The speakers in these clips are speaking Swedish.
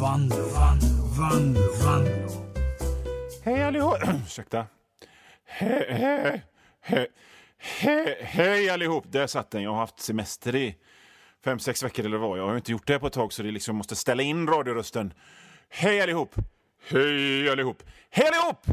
Vando, vando, vando, vando. Hej allihop! Ursäkta. Hej, hej, hej, hej, hej allihop! Där satt den. Jag har haft semester i fem, sex veckor eller vad. Jag har inte gjort det på ett tag så det liksom måste ställa in radiorösten. Hej allihop! Hej allihop! Hej allihop!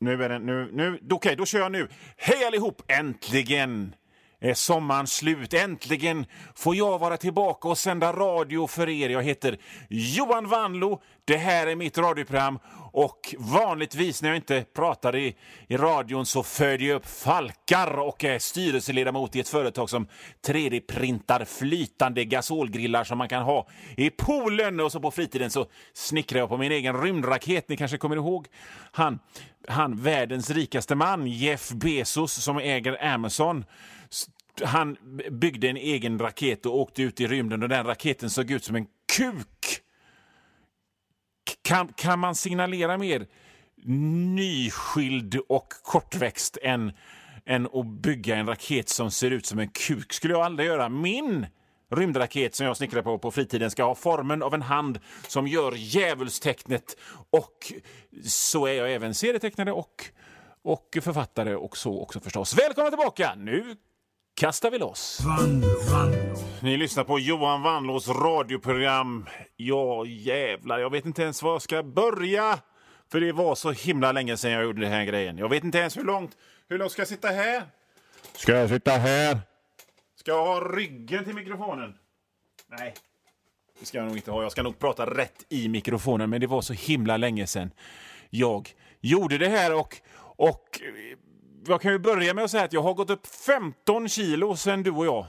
Nu är den, nu, nu, okej, okay, då kör jag nu. Hej allihop! Äntligen! Är sommaren slut. Äntligen får jag vara tillbaka och sända radio för er. Jag heter Johan Vanlo. Det här är mitt radioprogram och vanligtvis när jag inte pratar i, i radion så föder jag upp falkar och är styrelseledamot i ett företag som 3D-printar flytande gasolgrillar som man kan ha i poolen. Och så på fritiden så snickrar jag på min egen rymdraket. Ni kanske kommer ihåg han, han världens rikaste man, Jeff Bezos, som äger Amazon han byggde en egen raket och åkte ut i rymden och den raketen såg ut som en kuk. Kan, kan man signalera mer nyskild och kortväxt än, än att bygga en raket som ser ut som en kuk? skulle jag aldrig göra. Min rymdraket som jag snickrar på på fritiden ska ha formen av en hand som gör djävulstecknet. Och så är jag även serietecknare och, och författare och så också förstås. Välkomna tillbaka! Nu kastar vi loss. Vanlo, Vanlo. Ni lyssnar på Johan Vanlås radioprogram. Ja, jävlar, jag vet inte ens var jag ska börja. För det var så himla länge sedan jag gjorde den här grejen. Jag vet inte ens hur långt. Hur långt ska jag sitta här? Ska jag sitta här? Ska jag ha ryggen till mikrofonen? Nej, det ska jag nog inte ha. Jag ska nog prata rätt i mikrofonen, men det var så himla länge sedan jag gjorde det här och, och jag kan ju börja med att säga att jag har gått upp 15 kilo sedan du och jag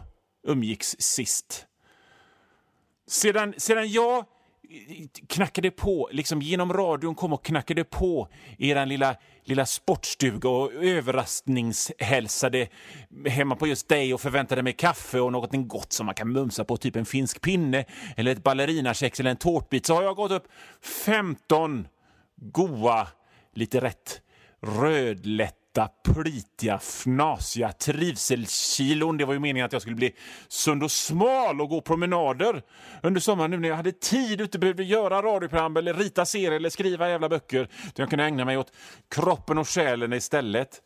umgicks sist. Sedan, sedan jag eh, knackade på, liksom genom radion kom och knackade på er lilla, lilla sportstuga och överraskningshälsade hemma på just dig och förväntade mig kaffe och något gott som man kan mumsa på, typ en finsk pinne eller ett ballerinakex eller en tårtbit, så har jag gått upp 15 goa, lite rätt rödlätt åtta plitiga, fnasiga trivselkilon. Det var ju meningen att jag skulle bli sund och smal och gå promenader under sommaren nu när jag hade tid och inte behövde göra radioprogram eller rita serier eller skriva jävla böcker. Jag kunde ägna mig åt kroppen och själen istället.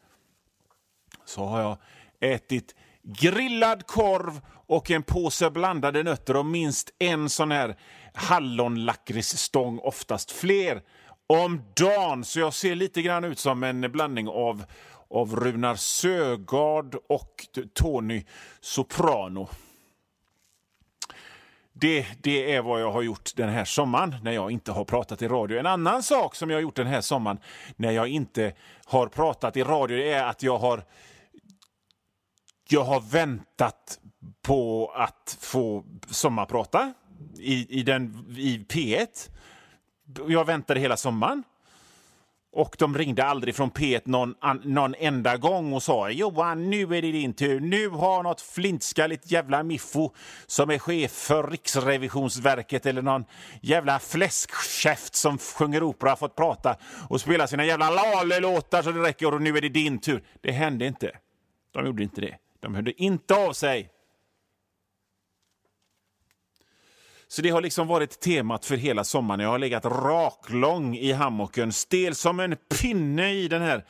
Så har jag ätit grillad korv och en påse blandade nötter och minst en sån här hallonlakritsstång, oftast fler om dagen. Så jag ser lite grann ut som en blandning av, av Runar Sögaard och Tony Soprano. Det, det är vad jag har gjort den här sommaren när jag inte har pratat i radio. En annan sak som jag har gjort den här sommaren när jag inte har pratat i radio är att jag har jag har väntat på att få sommarprata i, i, den, i P1. Jag väntade hela sommaren. Och de ringde aldrig från P1 någon, någon enda gång och sa Johan, nu är det din tur. Nu har något flintskalligt jävla miffo som är chef för Riksrevisionsverket eller någon jävla fläskkäft som sjunger opera fått prata och spela sina jävla lalelåtar så det räcker och nu är det din tur. Det hände inte. De gjorde inte det. De hörde inte av sig. Så det har liksom varit temat för hela sommaren. Jag har legat raklång i hammocken, stel som en pinne i den här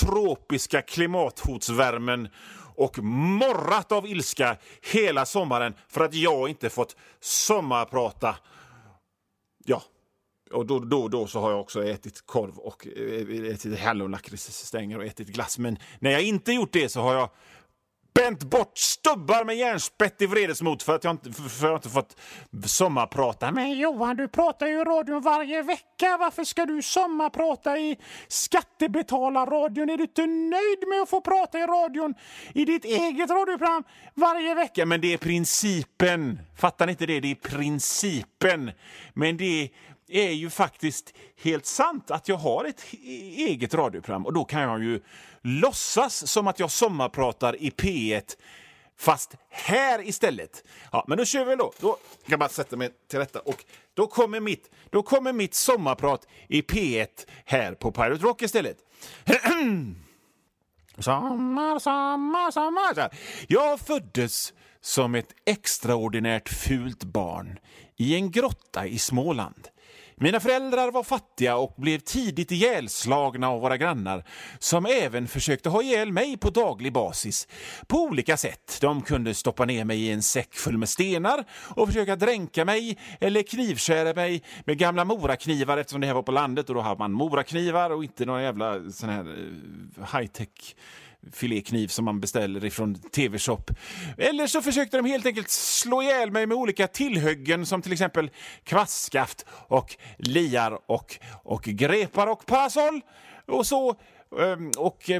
tropiska klimathotsvärmen och morrat av ilska hela sommaren för att jag inte fått sommarprata. Ja, och då, då, då så har jag också ätit korv och eh, ätit hallonlakritsstänger och ätit glass. Men när jag inte gjort det så har jag bänt bort stubbar med järnspett i vredesmot för att jag inte, för jag inte fått sommarprata. Men Johan, du pratar ju i radion varje vecka. Varför ska du sommarprata i skattebetalarradion? Är du inte nöjd med att få prata i radion i ditt eget radioprogram varje vecka? Men det är principen. Fattar ni inte det? Det är principen. Men det är är ju faktiskt helt sant att jag har ett eget radioprogram och då kan jag ju låtsas som att jag sommarpratar i P1 fast här istället. Ja, men då kör vi då. Då kan jag bara sätta mig till rätta. Och då kommer mitt, då kommer mitt sommarprat i P1 här på Pirate Rock istället. sommar, sommar, sommar. Jag föddes som ett extraordinärt fult barn i en grotta i Småland. Mina föräldrar var fattiga och blev tidigt ihjälslagna av våra grannar som även försökte ha ihjäl mig på daglig basis på olika sätt. De kunde stoppa ner mig i en säck full med stenar och försöka dränka mig eller knivskära mig med gamla moraknivar eftersom det här var på landet och då hade man moraknivar och inte några jävla sån här eh, high-tech filékniv som man beställer ifrån TV-shop. Eller så försökte de helt enkelt slå ihjäl mig med olika tillhyggen som till exempel kvastskaft och liar och, och grepar och parasoll. Och så... Ehm, och, Och,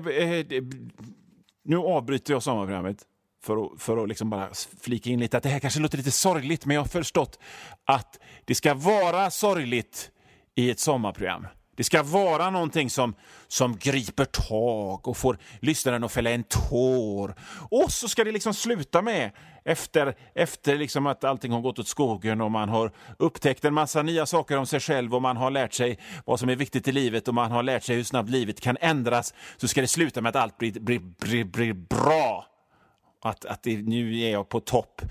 nu avbryter jag sommarprogrammet för att, för att liksom bara flika in lite att det här kanske låter lite sorgligt men jag har förstått att det ska vara sorgligt i ett sommarprogram. Det ska vara någonting som, som griper tag och får lyssnaren att fälla en tår. Och så ska det liksom sluta med, efter, efter liksom att allting har gått åt skogen och man har upptäckt en massa nya saker om sig själv och man har lärt sig vad som är viktigt i livet och man har lärt sig hur snabbt livet kan ändras, så ska det sluta med att allt blir, blir, blir, blir bra. Att, att det, nu är jag på topp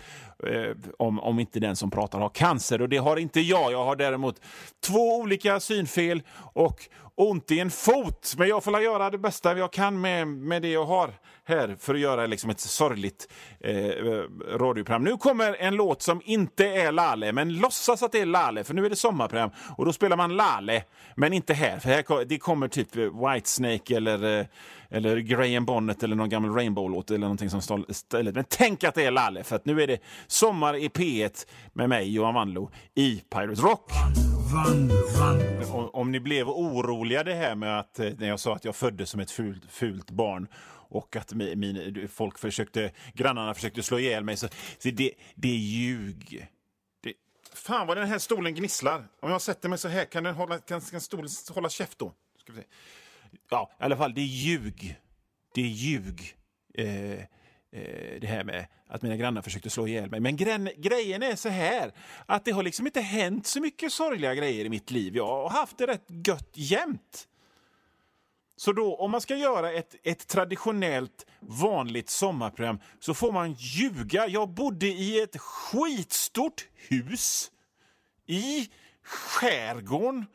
eh, om, om inte den som pratar har cancer. Och det har inte jag. Jag har däremot två olika synfel och ont i en fot. Men jag får göra det bästa jag kan med, med det jag har här för att göra liksom ett sorgligt eh, radioprogram. Nu kommer en låt som inte är Lale, men låtsas att det är Lale, för nu är det sommarprogram och då spelar man Lale, men inte här. För här det kommer typ Whitesnake eller, eh, eller Graham Bonnet eller någon gammal Rainbow-låt eller någonting som står istället. Men tänk att det är Lale, för att nu är det sommar i P1 med mig, Johan Wanlo, i Pirate Rock. Vanlo, vanlo, Om, om ni blev oroliga det här med att eh, när jag sa att jag föddes som ett fult, fult barn och att min, min, folk försökte, grannarna försökte slå ihjäl mig, så, så det, det är ljug. Det, fan vad den här stolen gnisslar. Om jag sätter mig så här, kan, den hålla, kan, kan stolen hålla käft då? Ska vi se. Ja, i alla fall, det är ljug. Det är ljug. Eh, Eh, det här med att mina grannar försökte slå ihjäl mig. Men grejen är så här, att det har liksom inte hänt så mycket sorgliga grejer i mitt liv. Jag har haft det rätt gött jämt. Så då, om man ska göra ett, ett traditionellt vanligt sommarprogram så får man ljuga. Jag bodde i ett skitstort hus i skärgården.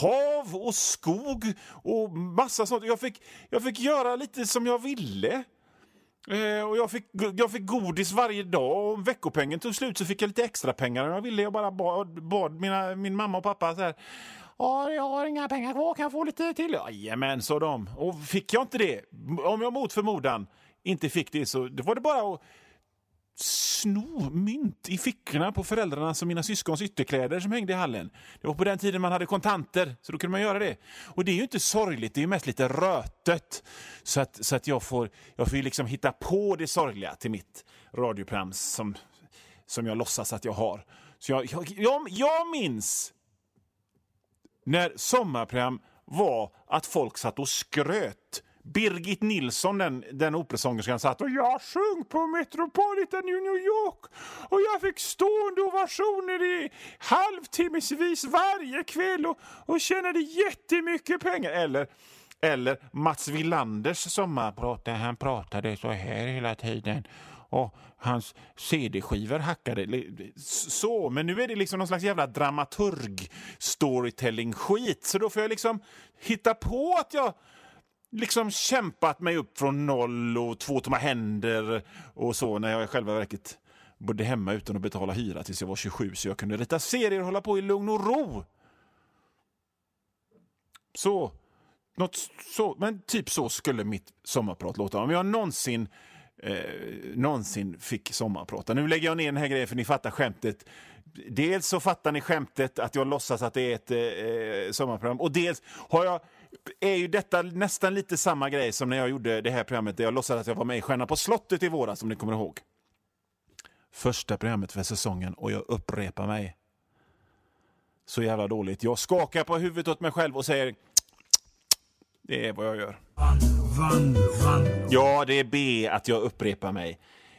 Hav och skog och massa sånt. Jag fick, jag fick göra lite som jag ville. Eh, och jag fick, jag fick godis varje dag och om veckopengen tog slut så fick jag lite extra pengar. Jag ville jag bara bad, bad mina, min mamma och pappa så här. Ja, jag har inga pengar kvar, kan jag få lite till? Jajamän, sa de. Och fick jag inte det, om jag mot förmodan inte fick det, så det var det bara att sno mynt i fickorna på föräldrarnas och mina syskons ytterkläder som hängde i hallen. Det var på den tiden man hade kontanter, så då kunde man göra det. Och det är ju inte sorgligt, det är ju mest lite rötet. Så att, så att jag får, jag får ju liksom hitta på det sorgliga till mitt radioprogram som, som jag låtsas att jag har. Så jag, jag, jag, jag minns när sommarprogram var att folk satt och skröt. Birgit Nilsson, den, den operasångerskan, satt och jag sjöng på Metropolitan i New York och jag fick stående ovationer i halvtimmesvis varje kväll och, och tjänade jättemycket pengar. Eller, eller Mats Willanders sommarprat, där han pratade så här hela tiden och hans CD-skivor hackade. Så, men nu är det liksom någon slags jävla dramaturg storytelling-skit. Så då får jag liksom hitta på att jag liksom kämpat mig upp från noll och två tomma händer och så när jag i själva verket bodde hemma utan att betala hyra tills jag var 27 så jag kunde rita serier och hålla på i lugn och ro. Så, något så, men typ så skulle mitt sommarprat låta. Om jag någonsin eh, någonsin fick sommarprata. Nu lägger jag ner den här grejen för ni fattar skämtet. Dels så fattar ni skämtet att jag låtsas att det är ett eh, sommarprogram och dels har jag är ju detta nästan lite samma grej som när jag gjorde det här programmet där jag låtsades att jag var med i Stjärna på slottet i våras om ni kommer ihåg. Första programmet för säsongen och jag upprepar mig. Så jävla dåligt. Jag skakar på huvudet åt mig själv och säger det är vad jag gör. Ja, det är B att jag upprepar mig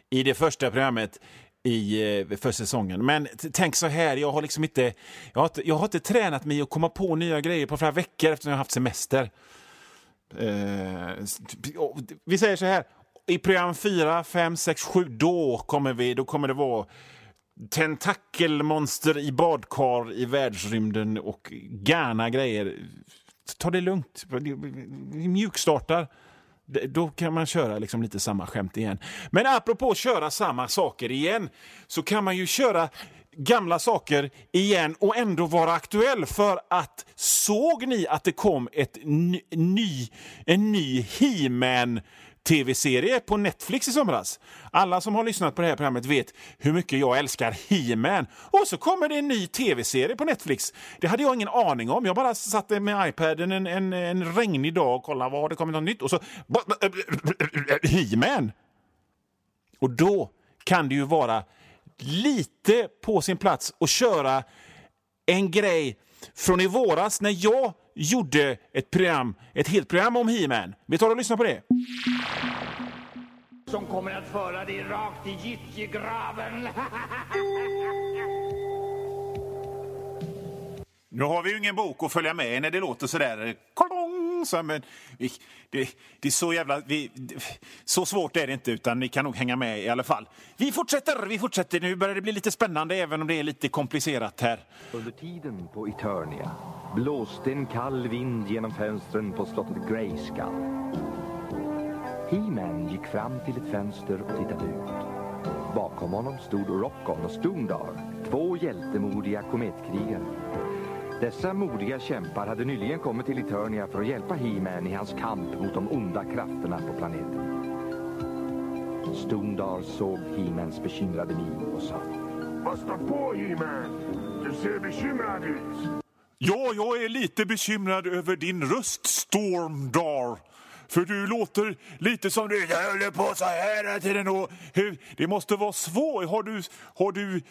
i det första programmet i, eh, för säsongen. Men tänk så här, jag har liksom inte jag har inte, jag har inte tränat mig att komma på nya grejer på flera veckor eftersom jag har haft semester. Eh, typ, vi säger så här, i program 4, 5, 6, 7, då kommer, vi, då kommer det vara tentakelmonster i badkar i världsrymden och gärna grejer. Ta det lugnt. Vi mjukstartar. Då kan man köra liksom lite samma skämt igen. Men apropå att köra samma saker igen så kan man ju köra gamla saker igen och ändå vara aktuell. För att såg ni att det kom ett ny, en ny He-Man tv-serie på Netflix i somras. Alla som har lyssnat på det här programmet vet hur mycket jag älskar He-Man. Och så kommer det en ny tv-serie på Netflix. Det hade jag ingen aning om. Jag bara satt med iPaden en, en, en regnig dag och kollade vad har det kommit något nytt och så äh, He-Man! Och då kan det ju vara lite på sin plats att köra en grej från i våras när jag gjorde ett program, ett helt program om He-Man. Vi tar och lyssnar på det. Som kommer att föra dig rakt i gyttjegraven. Nu har vi ju ingen bok att följa med när det låter sådär så, men vi, det, det, är så jävla... Vi, så svårt är det inte, utan ni kan nog hänga med i alla fall. Vi fortsätter, vi fortsätter. Nu börjar det bli lite spännande, även om det är lite komplicerat här. Under tiden på Eternia blåste en kall vind genom fönstren på slottet Grayskull. He-Man gick fram till ett fönster och tittade ut. Bakom honom stod Rockon och Stundar, två hjältemodiga kometkrigare. Dessa modiga kämpar hade nyligen kommit till Eternia för att hjälpa He-Man i hans kamp mot de onda krafterna på planeten. Stondar såg He-Mans bekymrade min och sa Vad står på He-Man? Du ser bekymrad ut. Ja, jag är lite bekymrad över din röst, Stormdar. För du låter lite som du jag håller på så här hela tiden. Och, hur, det måste vara svårt. Har du, har du,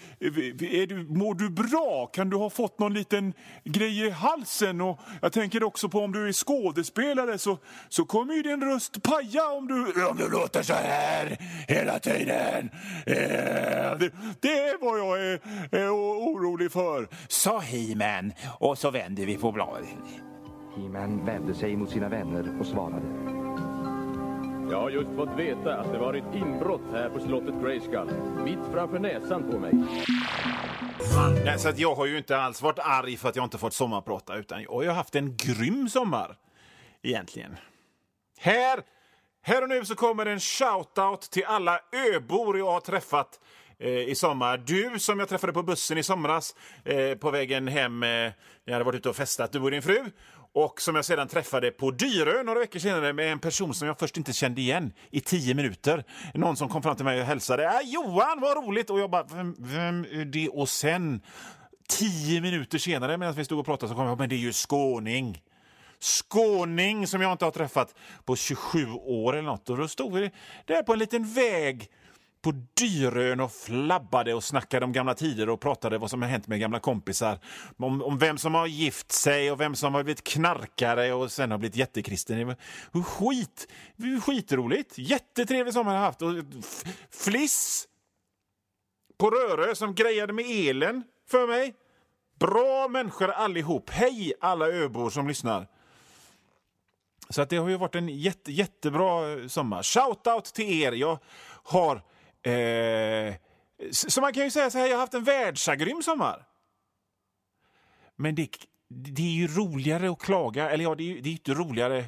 är du, mår du bra? Kan du ha fått någon liten grej i halsen? Och jag tänker också på om du är skådespelare så, så kommer ju din röst paja om du, om du låter så här hela tiden. Eh, det, det är vad jag är, är orolig för, sa He-Man. Och så vänder vi på bladet. He-Man vände sig mot sina vänner och svarade. Jag har just fått veta att det varit inbrott här på slottet Grayskull. Mitt framför näsan på mig. Nej, så att jag har ju inte alls varit arg för att jag inte fått sommarprata, utan jag har ju haft en grym sommar. Egentligen. Här, här och nu så kommer en shout-out till alla öbor jag har träffat eh, i sommar. Du som jag träffade på bussen i somras eh, på vägen hem. Eh, jag hade varit ute och festat, du och din fru och som jag sedan träffade på Dyrö några veckor senare med en person som jag först inte kände igen i tio minuter. Någon som kom fram till mig och hälsade. Äh, Johan, vad roligt! Och jag bara, vem, vem är det? Och sen, tio minuter senare medan vi stod och pratade så kom jag på men det är ju skåning. Skåning som jag inte har träffat på 27 år eller något. Och då stod vi där på en liten väg på Dyrön och flabbade och snackade om gamla tider och pratade vad som har hänt med gamla kompisar. Om, om vem som har gift sig och vem som har blivit knarkare och sen har blivit jättekristen. Skit, skitroligt! Jättetrevlig sommar jag haft. Och Fliss på Rörö som grejade med elen för mig. Bra människor allihop. Hej alla öbor som lyssnar. Så att det har ju varit en jätte, jättebra sommar. Shoutout till er. Jag har Eh, så man kan ju säga så här, jag har haft en världsagrym sommar. Men det, det är ju roligare att klaga, eller ja, det är, det är inte roligare eh,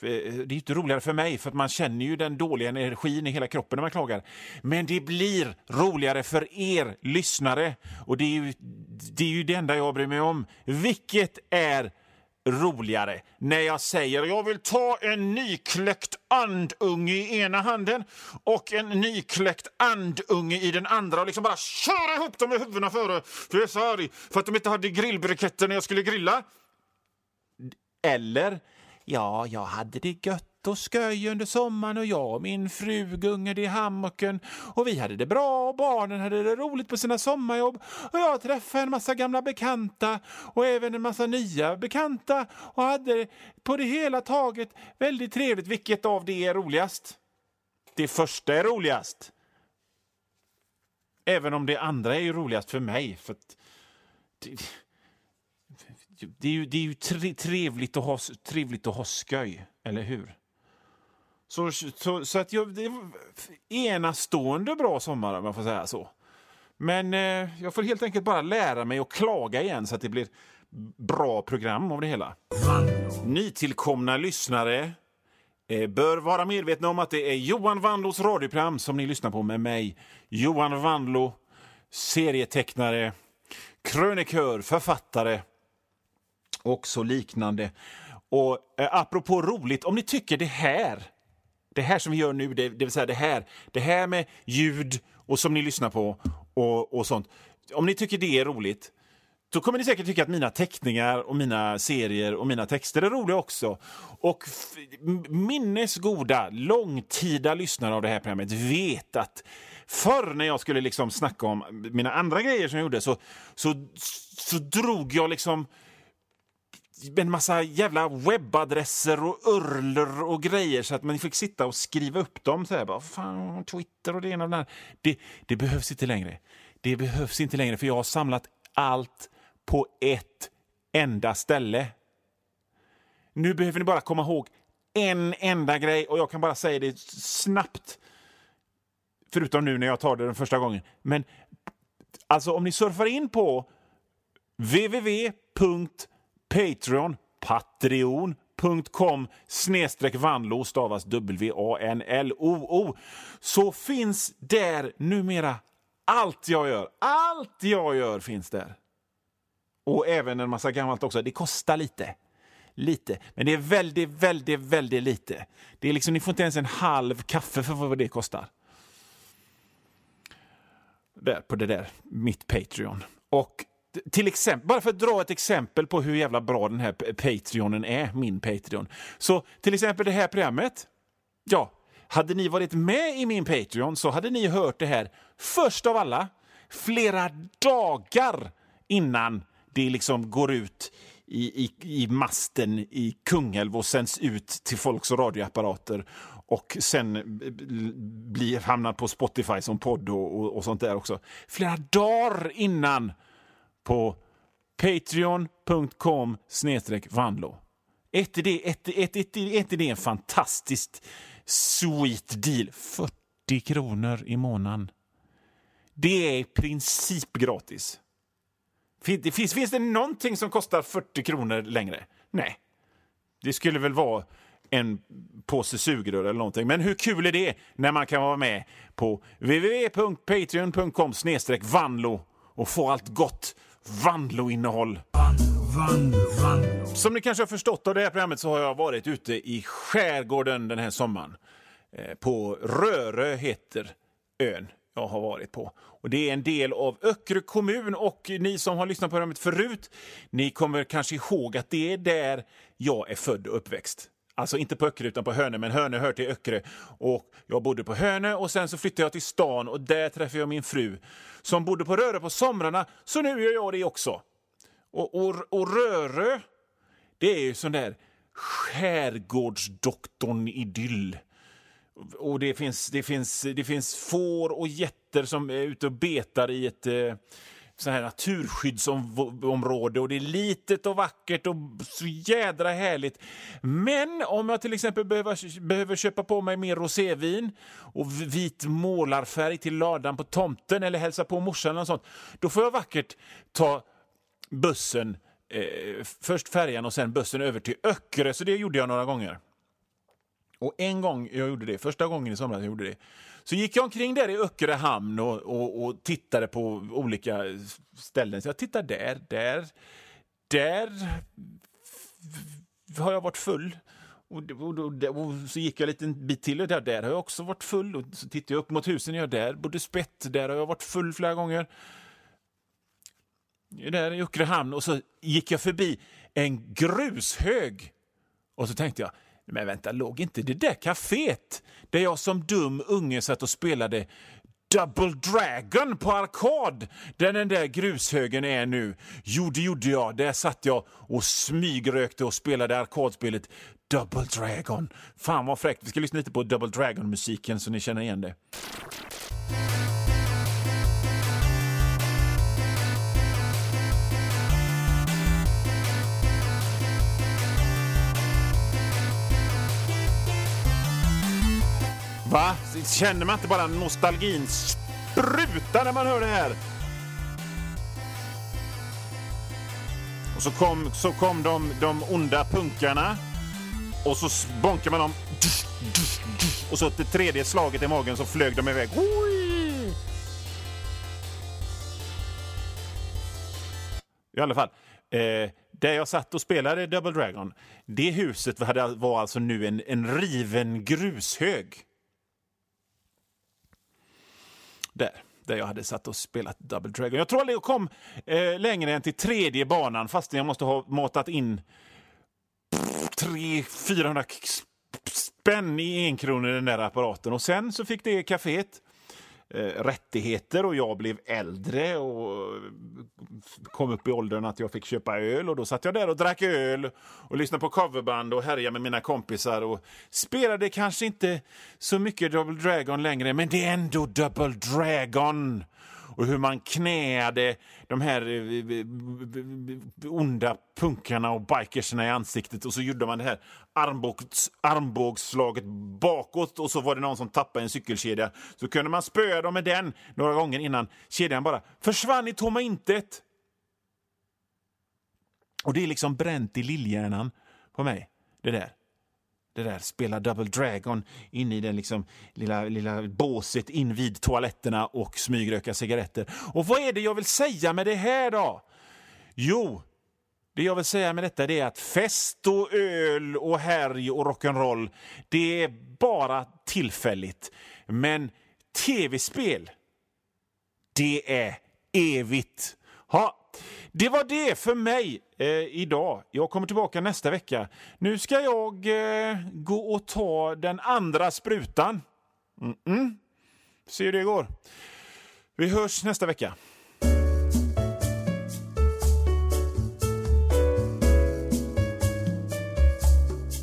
det är inte roligare för mig, för att man känner ju den dåliga energin i hela kroppen när man klagar. Men det blir roligare för er lyssnare. Och det är ju det, är ju det enda jag bryr mig om. Vilket är roligare. När jag säger jag vill ta en nykläckt andunge i ena handen och en nykläckt andunge i den andra. Och liksom bara köra ihop dem i huvudena före. För jag är så arg. För att de inte hade grillbriketter när jag skulle grilla. Eller, ja, jag hade det gött och sköj under sommaren och jag och min fru gungade i hammocken och vi hade det bra och barnen hade det roligt på sina sommarjobb och jag träffade en massa gamla bekanta och även en massa nya bekanta och hade på det hela taget väldigt trevligt. Vilket av det är roligast? Det första är roligast. Även om det andra är ju roligast för mig. För det, det, är ju, det är ju trevligt att ha, trevligt att ha sköj, eller hur? Så, så, så att jag, det var enastående bra sommar om jag får säga så. Men eh, jag får helt enkelt bara lära mig att klaga igen så att det blir bra program av det hela. Nytillkomna lyssnare eh, bör vara medvetna om att det är Johan Wandlos radioprogram som ni lyssnar på med mig, Johan Wandlo, serietecknare, krönikör, författare och så liknande. Och eh, apropå roligt, om ni tycker det här, det här som vi gör nu, det, det vill säga det här, det här med ljud och som ni lyssnar på och, och sånt. Om ni tycker det är roligt, då kommer ni säkert tycka att mina teckningar och mina serier och mina texter är roliga också. Och minnesgoda, långtida lyssnare av det här programmet vet att förr när jag skulle liksom snacka om mina andra grejer som jag gjorde så, så, så drog jag liksom en massa jävla webbadresser och urlor och grejer så att man fick sitta och skriva upp dem. Så här, bara, fan, Twitter och det ena och det andra. Det, det behövs inte längre. Det behövs inte längre, för jag har samlat allt på ett enda ställe. Nu behöver ni bara komma ihåg en enda grej och jag kan bara säga det snabbt. Förutom nu när jag tar det den första gången. Men alltså om ni surfar in på www. Patreon, patreon.com snedstreck vanlo stavas W-A-N-L-O-O så finns där numera allt jag gör. Allt jag gör finns där. Och även en massa gammalt också. Det kostar lite. Lite. Men det är väldigt, väldigt, väldigt lite. Det är liksom, ni får inte ens en halv kaffe för vad det kostar. Där, på det där, mitt Patreon. Och till exempel, bara för att dra ett exempel på hur jävla bra den här Patreonen är, min Patreon. Så till exempel det här programmet. Ja, hade ni varit med i min Patreon så hade ni hört det här först av alla, flera dagar innan det liksom går ut i, i, i masten i Kungälv och sänds ut till folks radioapparater och sen blir, hamnar på Spotify som podd och, och, och sånt där också. Flera dagar innan på patreon.com vanlo. Ett är det, ett, ett, ett, ett det en fantastiskt sweet deal. 40 kronor i månaden. Det är i princip gratis. Finns, finns det någonting som kostar 40 kronor längre? Nej. Det skulle väl vara en påse sugrör eller någonting. Men hur kul är det när man kan vara med på www.patreon.com vanlo och få allt gott Vanlo-innehåll. Som ni kanske har förstått av det här programmet så har jag varit ute i skärgården den här sommaren. Eh, på Rörö heter ön jag har varit på. Och Det är en del av Öckerö kommun och ni som har lyssnat på programmet förut, ni kommer kanske ihåg att det är där jag är född och uppväxt. Alltså inte på Öckerö utan på Hönö, men Hönö hör till Öckerö. Och jag bodde på Hönö och sen så flyttade jag till stan och där träffade jag min fru som bodde på Rörö på somrarna, så nu gör jag det också. Och, och, och Rörö, det är ju sån där skärgårdsdoktorn-idyll. Och det finns, det, finns, det finns får och getter som är ute och betar i ett eh, så här naturskyddsområde och det är litet och vackert och så jädra härligt. Men om jag till exempel behöver, behöver köpa på mig mer rosévin och vit målarfärg till ladan på tomten eller hälsa på morsan eller sånt, då får jag vackert ta bussen, eh, först färjan och sen bussen över till Öckerö, så det gjorde jag några gånger. Och en gång jag gjorde det, första gången i somras jag gjorde det, så gick jag omkring där i Öckerö hamn och, och, och, tittade på olika ställen. Så jag tittade där, där, där har jag varit full. Och, och, och, så gick jag en liten bit till och där, där har jag också varit full. Och så tittade jag upp mot husen, jag där bodde spett, där har jag varit full flera gånger. Där i Öckerö hamn och så gick jag förbi en grushög. Och så tänkte jag, men vänta, låg inte det där kaféet där jag som dum unge satt och spelade Double Dragon på arkad, där den där grushögen är nu. Jo, det gjorde jag. Där satt jag och smygrökte och spelade arkadspelet Double Dragon. Fan vad fräckt. Vi ska lyssna lite på Double Dragon-musiken så ni känner igen det. Va? Känner man inte bara nostalgin spruta när man hör det här? Och så kom, så kom de, de onda punkarna och så bonkade man dem och så det tredje slaget i magen så flög de iväg. I alla fall. Eh, där jag satt och spelade Double Dragon, det huset var alltså nu en, en riven grushög. Där, där jag hade satt och spelat Double Dragon. Jag tror aldrig jag kom eh, längre än till tredje banan fast jag måste ha matat in 300-400 spänn i en krona i den där apparaten. Och sen så fick det kaféet eh, Eh, rättigheter och jag blev äldre och eh, kom upp i åldern att jag fick köpa öl och då satt jag där och drack öl och lyssnade på coverband och härjade med mina kompisar och spelade kanske inte så mycket Double Dragon längre men det är ändå Double Dragon! Och hur man knäade de här eh, eh, eh, onda punkarna och bikerserna i ansiktet och så gjorde man det här armbågs, armbågsslaget bakåt och så var det någon som tappade en cykelkedja. Så kunde man spöa dem med den några gånger innan kedjan bara försvann i tomma intet. Och det är liksom bränt i lillhjärnan på mig, det där det där spela Double Dragon inne i den liksom lilla, lilla båset invid toaletterna och smygröka cigaretter. Och vad är det jag vill säga med det här då? Jo, det jag vill säga med detta är att fest och öl och härj och rock'n'roll, det är bara tillfälligt. Men tv-spel, det är evigt. Ha, det var det för mig eh, idag. Jag kommer tillbaka nästa vecka. Nu ska jag eh, gå och ta den andra sprutan. Mm -mm. Se hur det går. Vi hörs nästa vecka.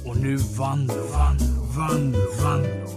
Och nu vann, vann, vann, vann.